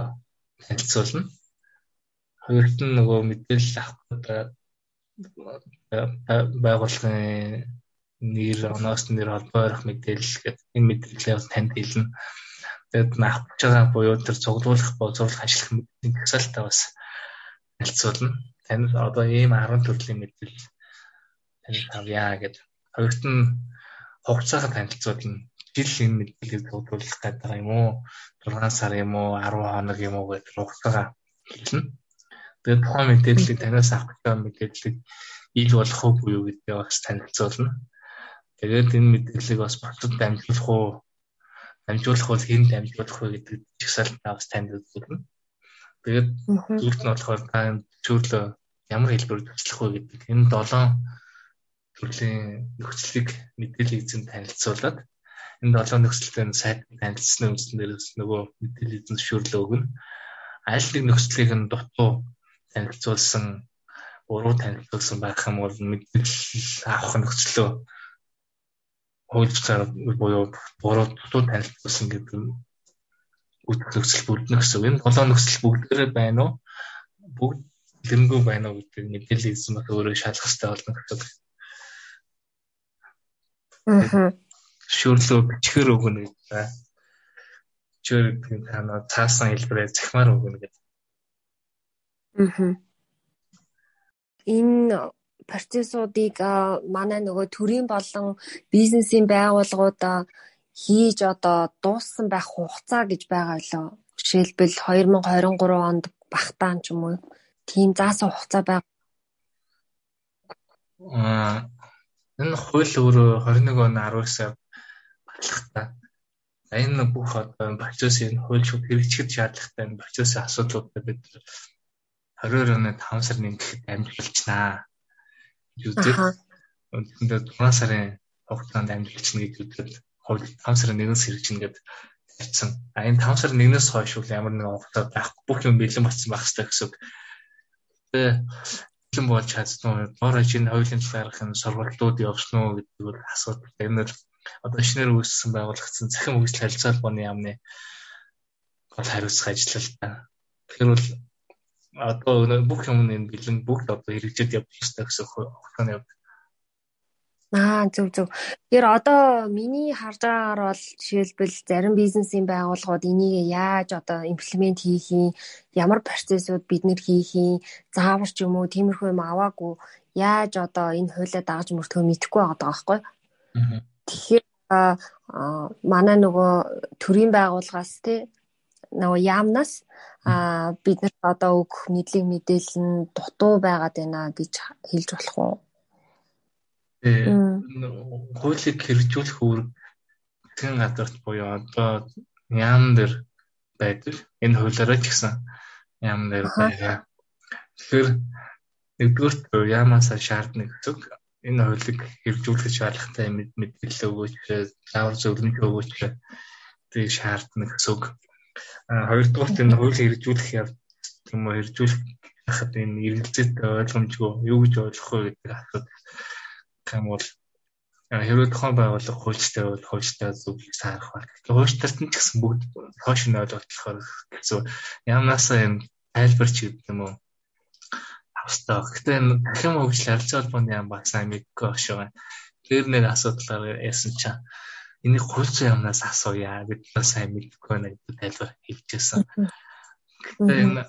танилцуулна. Хоёрт нь нөгөө мэдээлэл авах байгууллагын нэр, оноос нэр холбоо өрөх мэдээлэл гэдэг энэ мэдээллээ бас танд хэлнэ. Тэгээд авах гэж байгаа буюу тэр цуглуулах, боловсруулах ажиглах мэдээллийн тагсаалтаа бас танилцуулна. Танд одоо ийм 10 төрлийн мэдээлэл танд авъя гэдэг. Хоёрт нь хугацаагаа танилцуулна. Жил энэ мэдээллийг цуглуулах гэдэг юм уу? 6 сар юм уу 10 хоног юм уу гэдэг хугацаагаа хэлнэ. Тэгээд тухайн мэдээллийг танаас авах гэж мэдээллийг ил болох уу буюу гэдгээ бас танилцуулна. Тэгээд энэ мэдээллийг бас бусдад дамжуулах уу дамжуулах бол хэн дамжуулах вэ гэдэг чагсаалтаа бас танд үзүүлнэ. Тэгээд зүрт нь болохоор та зөвлөө ямар хэлбэрээр туслах вэ гэдэг энэ 7 төрлийн нөхцөлийг мэдээлэл эзэн танилцуулаад энэ долоо нөхцөлтэй сайт танилцсны үндсэн дээрээс нөгөө мэдээлэл эзэн зөвшөөрлөө өгнө. Аль нэг нөхцөлийг нь дутуу танилцуулсан, буруу танилцуулсан байх юм бол мэдээлэл авах нөхцөлөө хуульчаар буюу буруу дутуу танилцуулсан гэдэг нь үйл нөхцөл бүрднэ гэсэн. Энэ долоо нөхцөл бүгдээрээ байна уу? Бүгд лэмгүй байна уу гэдэг мэдээлэл эзэн бас өөрөө шалгах хэрэгтэй болно гэсэн. Зөвшөөрлөө бичгээр өгнө гэж байна. Зөв тийм танаа цаасан хэлбэрээр захимаар өгнө гэж. Аа. Энэ процессуудыг манай нөгөө төрийн болон бизнесийн байгууллагууд хийж одоо дууссан байх хугацаа гэж байгаа лөө. Жишээлбэл 2023 онд багтаан ч юм уу тийм заасан хугацаа байгаа. Аа энэ хууль өөрөө 21 он 19 сар баталгатай. Энэ бүх одоо процессын хууль шууд хэрэгжихэд шаардлагатай энэ процессын асуудлуудад бид 22 оны 5 сарны гэхэд амжилтчнаа үзээд үндсэндээ 6 сарын хугацаанд амжилтчна гэж үзээд хууль 5 сарын 1-ээс хэрэгжинэ гэдэг ярьсан. А энэ 5 сарын 1-ээс хойш бол ямар нэгэн хугацаа байхгүй бүх юм бэлэн болсон байх хэрэгтэй гэсэн. Тэгээ бэлэн болж чадсан. Доороо чинь хуулийн талаарх энэ сургалтууд явсан уу гэдэг бол асуудал. Энэ нь одоо шинээр үүссэн байгуулагдсан цахим үйлчлэл харилцаа холбооны яамны гол хариуцах ажил л та. Тэгэхээр бол одоо бүх юм энэ бэлэн бүгд одоо хэрэгжээд явж байгаа гэсэн хугацааны явд. Аа зөв зөв. Тэгэхээр одоо миний харж байгаагаар бол жишээлбэл зарим бизнесийн байгууллагууд энийг яаж одоо имплемент хийх юм, ямар процессыг бид нэр хийх юм, заавар ч юм уу тиймэрхүү юм аваагүй яаж одоо энэ хуулиа дагаж мөртгөө мэдэхгүй байгаа байхгүй. Тэгэхээр манай нөгөө төрийн байгууллагаас тий нөгөө яамнаас бид нарт одоо өгөх мэдлэг мэдээлэл нь дутуу байгаад байна гэж хэлж болох уу? Хуулийг хэрэгжүүлэх үүрэг тэн газарт буюу одоо яам дээр байдаг. Энэ хуулиараа ч гэсэн яам дээр байгаа. Тэгэхээр нэгдүгээр яамаасаа шаардна гэсэн энэ хуулийг хэрэгжүүлэх шаардлагатай мэдээлэл өгөөч, заавар зөвлөмж өгөөч тэг шаардна гэсэн үг. Хоёрдугаарт энэ хуулийг хэрэгжүүлэх юм уу хэрэгжүүлэх хахад энэ эргэлзээтэй ойлгомжгүй юу гэж ойлгох вэ гэдэг асуудал юм бол хэрвээ тухайн байгууллага хуульчтай бол хуульчтай зөвлөж саарах бол хуульчтарт нь ч гэсэн бүгд хоош нь ойлгохлохоор хэцүү ямнаасаа юм тайлбарч гэдэг юм уу австаа. Гэтэ дахин хөгжил арилжаа холбооны яам бас амиггүй ашиг. Тэр нэг асуудлаар яасан чаа энийг хуульч юмнаас асууя бид бас сайн мэдгүй байна гэдэг тайлбар хийчихсэн. Гэтэ энэ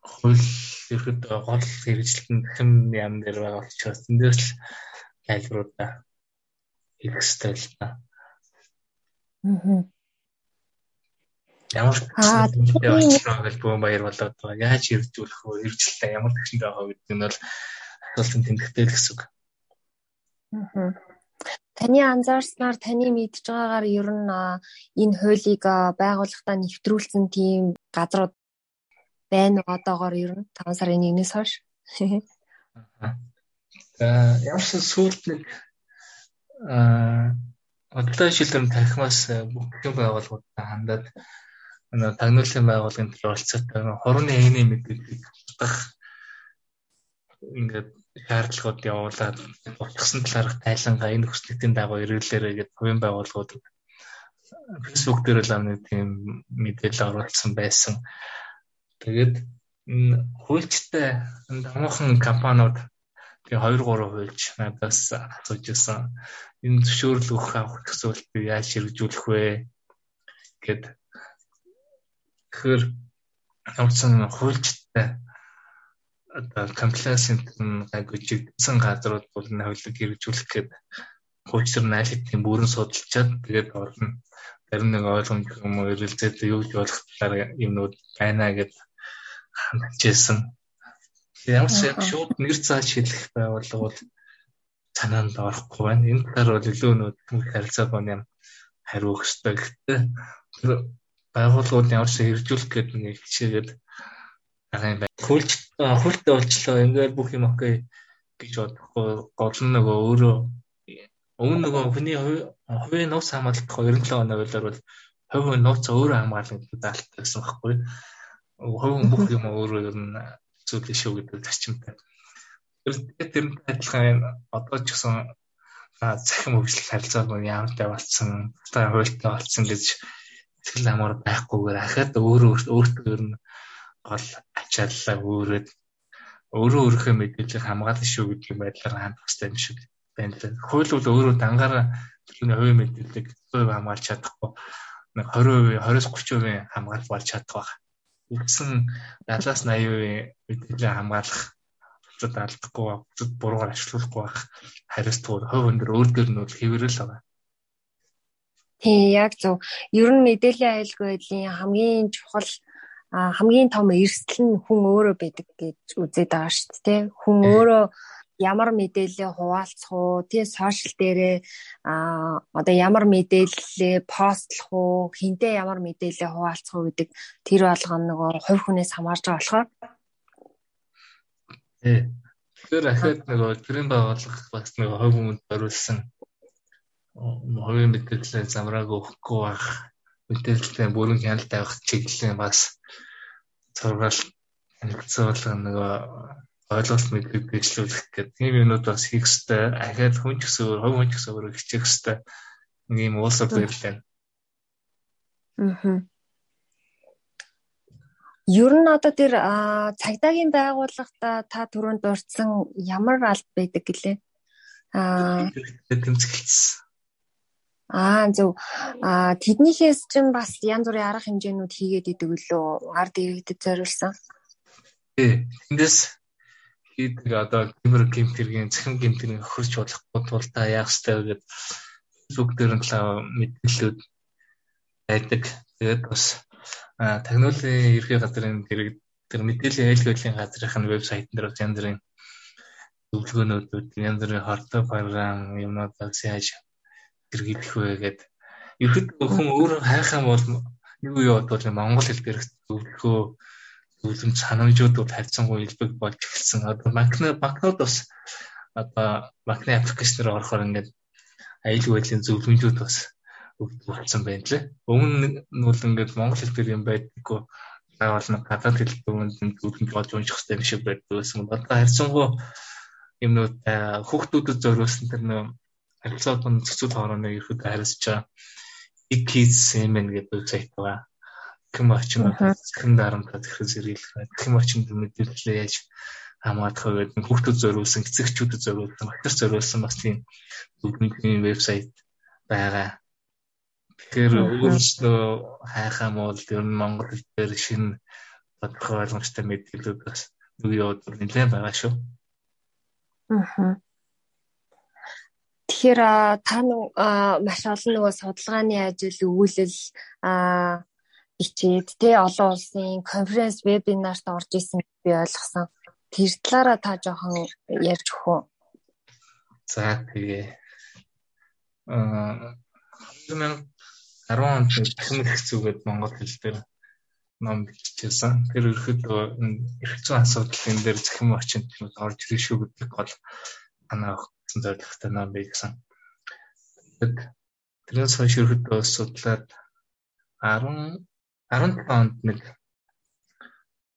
хууль ихэд гол хэрэгжилтэн хэн яам дээр байгаа учраас эндээс л тайлбаруудаа хийх хэрэгтэй л та. Аа. Ямар гэж бөө баяр болоод байгаа. Яаж хэрэгжүүлэх вэ? Хэрэгжилтээ ямар төвчөнд байгаа гэдэг нь бол асуултын тэмдэгтэй л гэсэн үг. Аа. Таны анзаарснаар таны мэдж байгаагаар ер нь энэ хуулийг байгууллагатаа нэвтрүүлсэн тийм газрууд байна уу одоогоор ер нь 5 сарын 1-ээс хойш. За ямар ч сүүлд нэг аа одоо шилдэм тархимаас бүхэн байгууллагуудаа хандаад тагнуулын байгууллагын төлөө олцоотой хорны ээний мэдээллийг батгах ингээд шаардлагууд явуулаад утгасан талаарх тайлангаа энэ хүслэтийн дагуу ирүүлээрэ гэдэг хувийн байгууллагууд Facebook дээр л амны тийм мэдээлэл оруулсан байсан. Тэгээд хуульчтай томоохон компаниуд тэгээ 2 3 хуульч надаас асууж ирсэн. Энэ зөвшөөрөл өгөх авах төсөөлт би яаж хэрэгжүүлэх вэ гэд. Тэгэхээр ямар ч сан хуульчтай одоо комплайсент гайгүй чигдсэн газрууд бол навлаг хэрэгжүүлэх гээд хуучрын айл хэдийн бүрэн судалчаад тэгээд орно. Зарим нэг ойлгомж юм уу эргэлзээд юу ч болох талаар юмнууд байна гэд хандчихсан. Ямар ч яг шууд нэр цааш хэлэх байгууллага бол санаанд орохгүй байна. Энэ талаар бол илүү нүүд харилцаа бон юм хариу өгөх хэрэгтэй. Гэхдээ байгууллагууд ямар ч хэрэгжүүлэх гэдэг нэг хичээгээд байгаа юм байна. Хөлж хөлтөд олчлоо ингээд бүх юм окей гэж бодохгүй гол нь нөгөө өөрөө өмнө нөгөө хүний хувийн нууц хамгаалалт 97 оны хуулиар бол хувийн нууц өөрөө даалт гэсэн байхгүй. Хувийн бүх юм өөрөө ер нь зүйлээ шүү гэдэг зарчимтай. Тэгээд тэрнтэй адилхан одоо ч гэсэн захим хөгжил харилцааг яамтай болсон, та хуультай болсон гэж сэтгэл амар байхгүйгээр ахад өөрөө өөртөө ер нь гол ачааллаа өөрөөд өөрөө өөрийнхөө мэдээллийг хамгаална шүү гэдэг байдлаар хандах хэрэгтэй юм шиг байна. Хууль бол өөрөө дангаараа тэрний хувийн мэдээллийг 100% хамгаалж чадахгүй нэг 20%, 20-30% хамгаалж болж чадах баг. Үгсэн 70-аас 80% мэдээлэл хамгаалах зүйд алдахгүй ба зүйд буруугаар ажилуулахгүй байх хариуцлагууд хувь өндөр өөр дөр нь бол хэвээрэл байгаа. Тийм яг зөв. Ер нь мэдээллийн аюулгүй байдлын хамгийн чухал хамгийн том эрсдэл нь хүн өөрөө байдаг гэж үзээд байгаа шүү дээ. Хүн өөрөө ямар мэдээлэл хуваалцах уу, тий сошиал дээрээ а одоо ямар мэдээлэл постлох уу, хинтээ ямар мэдээлэл хуваалцах уу гэдэг тэр болгоно нөгөө хувь хүнээс хамаарж байгаа болохоор. Тий. Тэгэхээр ахад нөгөө тэрийн байгууллага бас нөгөө хувь хүмүүнд зориулсан хувийн мэдээлэл замрааг өгөхгүй байх мэдээлэлтэй бүрэн хяналт авах чиглэлийн бас сургаал танилцуулга нөгөө ойлголт мэдлэг дэвшлүүлэх гэдэг тийм юмнууд бас хийх хэрэгтэй. Ахаад хүн ч гэсэн өөр, хувь хүн ч гэсэн өөр хичээх хэрэгтэй. Нэг юм уулсаар байрлаа. Аа. Ер нь одоо тэр цагдаагийн байгууллагата та түрүүнд дурдсан ямар алд байдаг гэлээ? Аа тэмцгэлцсэн. Аа зөв. Аа тэднийхээс ч бас янз бүрийн арга хэмжээнүүд хийгээд идэг лөө ард иргэдэд зориулсан. Тий. Тэндээс хийдэг одоо гимэр гимтэргийн цахим гимтэрийн хөрч болохгүй тул та яах ёстой вэ гэдэг зүг дээр нь мэдээлэлүүд байдаг. Тэгээд бас технологийн ерхий газрын хэрэг тэр мэдээллийн айлгуулын газрын вебсайтн дээр янз бүрийн зөвлөгөөнүүд янз бүрийн хортой програм юмнуудаас яаж хэрэглэх вэ гэдэг. Ерхэд хүн өөрөө хайхаа бол юу юу бодвол монгол хэл дээр зөвлөхөө зөвлөм санамжууд бол харьцангуй илбэг болж эхэлсэн. Одоо макны банкнууд бас одоо банкны аппликейшнээр орохоор ингээд аюулгүй байдлын зөвлөмжүүд бас өгдөг болсон байна лээ. Өмнө нь бол ингээд монгол хэл дээр юм байдаггүй заавал нэг гадаад хэл дүнд зөвлөмж болж унших хэрэгтэй юм шиг байдаг байсан. Одоо харьцангуй юмнууд хүүхдүүдэд зориулсан тэр нөө харилцаа дунд цэцүүд хоорондоо байгаа Big Kids Semen гэдэг вебсайт байгаа. Хэм очим хэм дарамтад хэрэг зэрэглэх. Хэм очим мэдээлэл яаж хамгаалах вэ гэдэг хүүхдүүд зориулсан, эцэгчүүдэд зориулсан, багтар зориулсан бас тийм бүгдний вебсайт байгаа. Тэгэхээр өөрсдөө хайхаа мод ер нь монгол хэлээр шинэ тодорхой ойлгомжтой мэдээлүүд бас юу яваад нэлээд байгаа шүү. Аа. Тэгэхээр та маш олон нөгөө судалгааны ажил, өгүүлэл ичээд тэ олон улсын конференц вебинарт орж исэн би ойлгосон. Тэр талаараа та жоохон ярьж өгөх үү? За тэгээ. Аа 2010 онд дахин их зүгээд монгол хэл дээр ном бичижсэн. Тэр ерөөхдөө эрх зүйн асуудал энэ дээр захим очинд орж ирэх шүү гэдэг бол танаа өгсөн зорилготой ном бичсэн. Тэрнээс хойш ерөөхдөө судлаад 10 17 онд нэг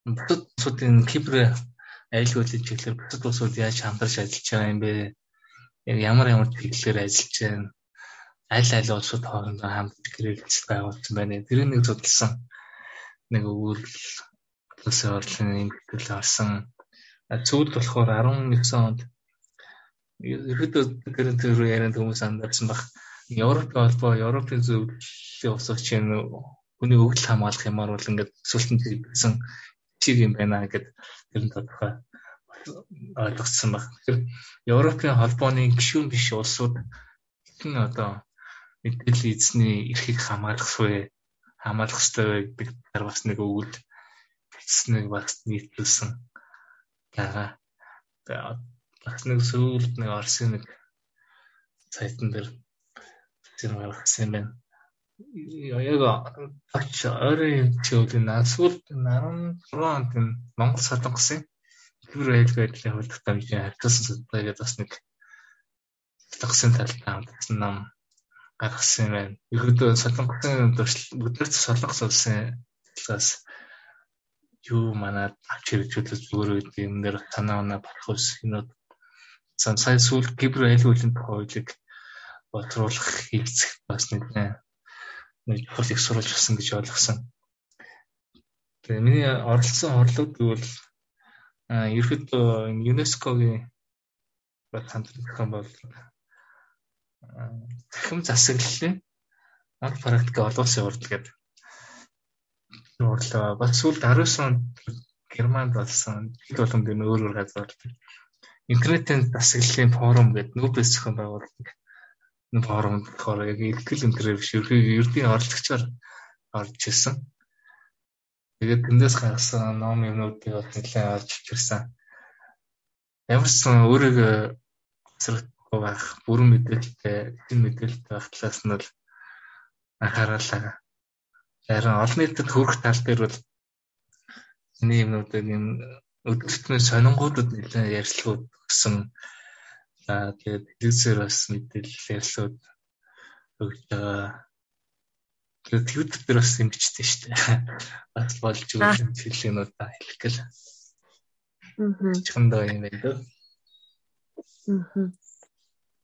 бусад улсуудын Кипр аюулгүй чиглэлээр бусад улсууд яаж хамтарч ажиллаж байгаа юм бэ? Ямар ямар чиглэлээр ажиллаж байна? Аль аль улсууд хоорондоо хамтарч гэрээлж байгуулсан байна. Тэрийг нэг судалсан. Нэг өгүүл улсын орлогын нэмэгдэл орсон. Цүлд болохоор 19 онд ерөөдөө тэр тэр яриад хүмүүс анзаарсан баг. Европ холбоо, Европын зөвлөлийн ус очийн хүний өгдөл хамгаалах юмар бол ингээд сүлтэн хийсэн чиг юм байна гэдэг тэр нь тодорхой ойлгоцсон баг. Тэгэхээр Европын холбооны гишүүн биш улсууд хэн одоо мэдээлэл эзний эрхийг хамгаалах вэ? хамгаалах ёстой вэ гэдэг талаар бас нэг өгүүлд бичснийг бас нийтлүүлсэн. байгаа. Бас нэг сүүлд нэг Орсын нэг сайтан дээр тэр гаргасан юм байна яг ач ойрын чиглэлийн насвал 16 онд Монгол солонгосын хөвөр аюул байдлын хөлтөй гэж харьцуулсан судалгаа гэдэг бас нэг солонгосын талтай хамтсан ном гаргасан юм байна. Ерөөдөө солонгосын бүдэрч солонгос улсын талаас юу манад авч хэрэгжүүлэх зүгээр гэдэг юм дээр санаа оноо барах ус юмуд сан сайн сүүл гибр аюулын тухай хуулийг боловсруулах хэрэгцэх бас нэг нэг чухал их сурвалж болсон гэж ойлгосон. Тэгээ миний оролцсон орлууд гэвэл ерөөдөө ЮНЕСКОгийн хамтран бол захим засаглалын ар практик олонсын урд гэдэг урлаа. Бас сүүл 19 онд Германд болсон хэд энэ өөр өөр газар интернетийн засаглалын форум гэдэг нүүбэс зохион байгуулдаг форумд болохоор яг ихтгэл өнтер биш ердийн оролцогчоор орж ирсэн. Тэгээд тэндээс гаргасан ном юмнуудыг бол нэлээд олж ирсэн. Ямарсан өөрийгөө эсрэггүй байх, бүрэн мэдээлэлтэй, хэн мэдээлэлтэй байх талаас нь бол анхааруулаа. Харин олон нийтэд хүрэх тал дээр бол энэ юмнуудыг энэ өдөртмөн сонингуудад нэлээд ярьцлагууд өгсөн За тэгээд телевизээр бас мэдээлэл ярьлууд өгж байгаа. Тэгээд Twitter дээр бас юм бичсэн шүү дээ. <laughs> Бас болж өгсөн хэллэгнүүдаа хэлэх гэл. Аа. Чондоо юм дөө. Аа.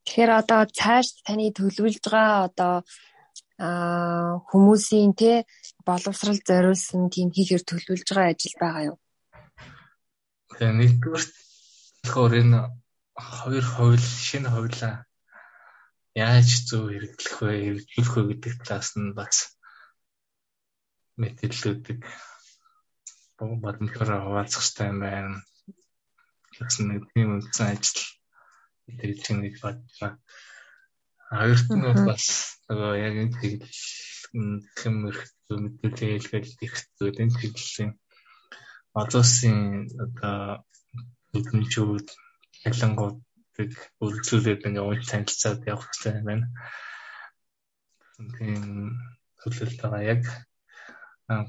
Тэгэхээр одоо цааш таны төлөвлөж байгаа одоо аа хүмүүсийн те боловсрал зориулсан тийм хийхээр төлөвлөж байгаа ажил байгаа юу? Тэгээ нэгдүгээр болохоор энэ хоёр хууль шинэ хуулиа яаж зөв хэрэглэх вэ, хэрэгжүүлэх вэ гэдэг талаас нь бас мэдээллүүдийг бодмохоор хуваалцах хэрэгтэй юм байна. гэсэн нэг тийм үндсэн ажил мэдээж нэг бодлоо. Хоёрт нь бас нөгөө яг энэ чиглэл хэм эрхтүү мэдээлэл хэлгээл эрхтүү энэ чиглэлийн олон улсын одоо хөдөлмөрчүүд ялангуудыг үргэлжлүүлээд ингээ унш танилцаад явах хэрэгтэй байна. Тийм төлөвлөлт байгаа яг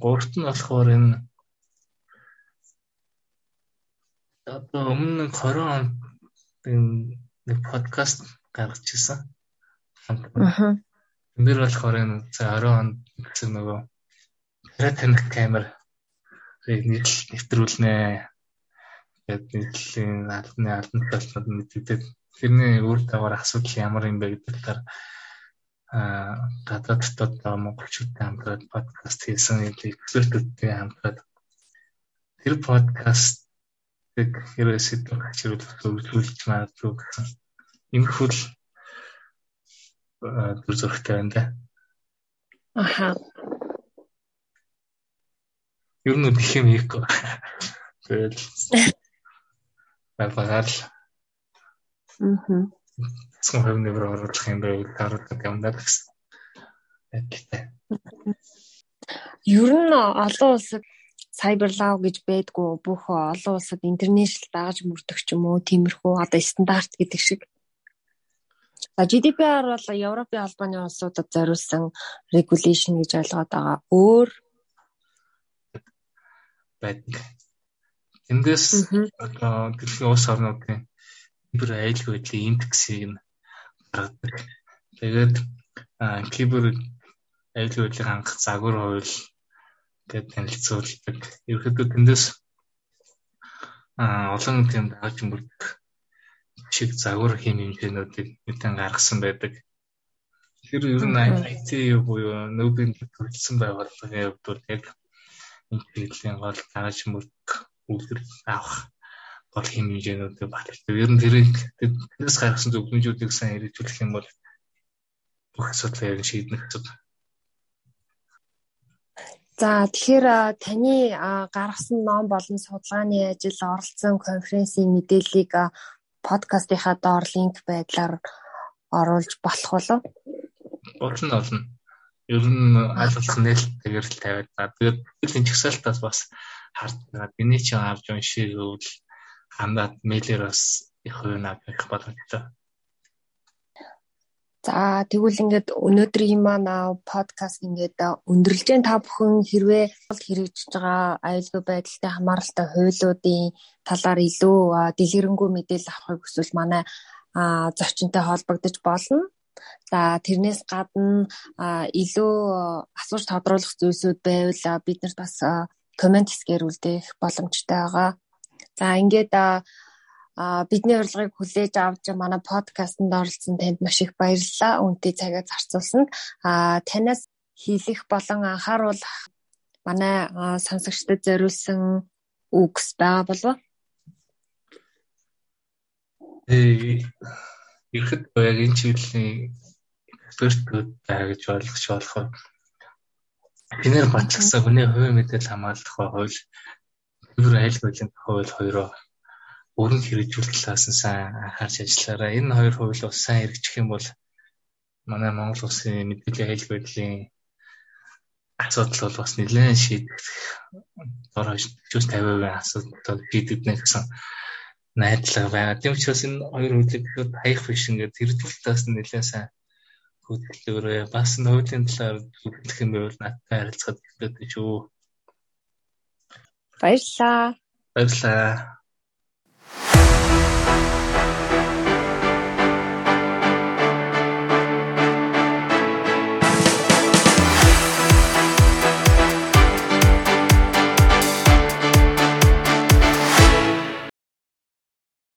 гуравт нь болохоор энэ одоо өмнө 20 онд нэг подкаст гаргаж ирсэн. Аа. Тэр болохоор энэ 20 онд гэсэн нөгөө таних камер нэвтрүүлнэ гэдэг нийтлэлийн албаны албан тушаалтнууд мэдэгдээд тэрний үр дагавар асуудал ямар юм бэ гэдэг талаар а гадаад дотоод монголчуудтай хамтраад подкаст хийсэн экспертүүдтэй хамтраад тэр подкастыг хэрэг сэдвээр хачруулах хөгжүүлж магадгүй гэсэн иймэрхүү л төр зургтай байна да. Аха. Ер нь их юм их. Тэгэл багаар л Мм. Цэцэн хувь нэмэр оруулах юм байвал харуулдаг юм даа гэсэн. Адилтай. Ер нь олон улсад cyberlaw гэж байдгүй бүх олон улсад интернэшнл дааж мөрдөх ч юм уу тиймэрхүү одоо стандарт гэдэг шиг. За GDPR бол Европын албаны улсуудад зориулсан regulation гэж ойлгоод байгаа. Өөр байдаг. Эндээс одоо дэлхийн улс орнуудын кибер аюулгүй байдлын индексийг нь гаргадаг. Тэгээд кибер аюулгүй байдлыг хангах загвар хууль гэдэг танилцуулдаг. Ерөнхийдөө тэндээс олон тийм дааж мөрдөх шиг загвар хэм хэмжээнүүдийг нэгэн гаргасан байдаг. Тэр ер нь IT буюу нөөбийн төрөлсөн байгууллагын хувьд бол яг энэ чиглэлийн гол дааж мөрдөх үйлдэл авах гол хэм хэмжээнүүдтэй баталдаг. Ер нь тэрийг тэрээс гаргасан зөвлөмжүүдийг сайн хэрэгжүүлэх юм бол бүх асуудлыг яг шийднэх асуудал. За тэгэхээр таны гаргасан ном болон судалгааны ажил оролцсон конференцийн мэдээллийг подкастынхаа доор линк байдлаар оруулж болох болов? Болно болно. Ер нь аль болох нээлттэйгээр л тавиад. Тэгээд энэ чагсаалтаас бас хардгаа. Биний чинь авч уншиг өвл хандаад мэйлэр бас их хувийн авах боломжтой. За тэгвэл ингээд өнөөдрийн маань подкаст ингээд өндөрлж जैन та бүхэн хэрвээ хэрэгжиж байгаа аюулгүй байдалтай хамааралтай хуулиудын талаар илүү дэлгэрэнгүй мэдээлэл авахыг хүсвэл манай зочинтой холбогдож болно. За тэрнээс гадна илүү асууж тодруулах зүйлсүүд байвал биднэрт бас комент хэсгээр үлдээх боломжтой байгаа. За ингээд бидний урилгыг хүлээж авч манай подкастт оролцсон танд маш их баярлалаа. Үнтэй цагаа зарцуулсанд. А танаас хийлэх болон анхааруулах манай сонсогчдод зориулсан үгс байгаа болов уу? Э ихэд яг энэ чиглэлийн экспертүүд гэж ойлгож болохоор Бинэр батлагсаа хүний хувийн мэдээлэл хамгаалах хууль Цэвэр аялал байлын хууль хоёроо өрн хэрэгжүүлэх талаас нь сайн анхаарч ажиллаарай. Энэ хоёр хууль бас сайн хэрэгжих юм бол манай Монгол улсын мэдээллийн аялал байдлын асуудал бол бас нэлээд шийдэх дор хожиж 50% асуудал шийдэгдэнэ гэсэн найдлага байна. Тийм учраас энэ хоёр хуулийг хаях биш ингээд тэр талаас нь нэлээд сайн хөдөлгөөрэй. Бас энэ хуулийн талаар хөдөлгөх юм бол надтай харилцахад хэрэгтэй шүү. Баярлалаа. Баярлалаа.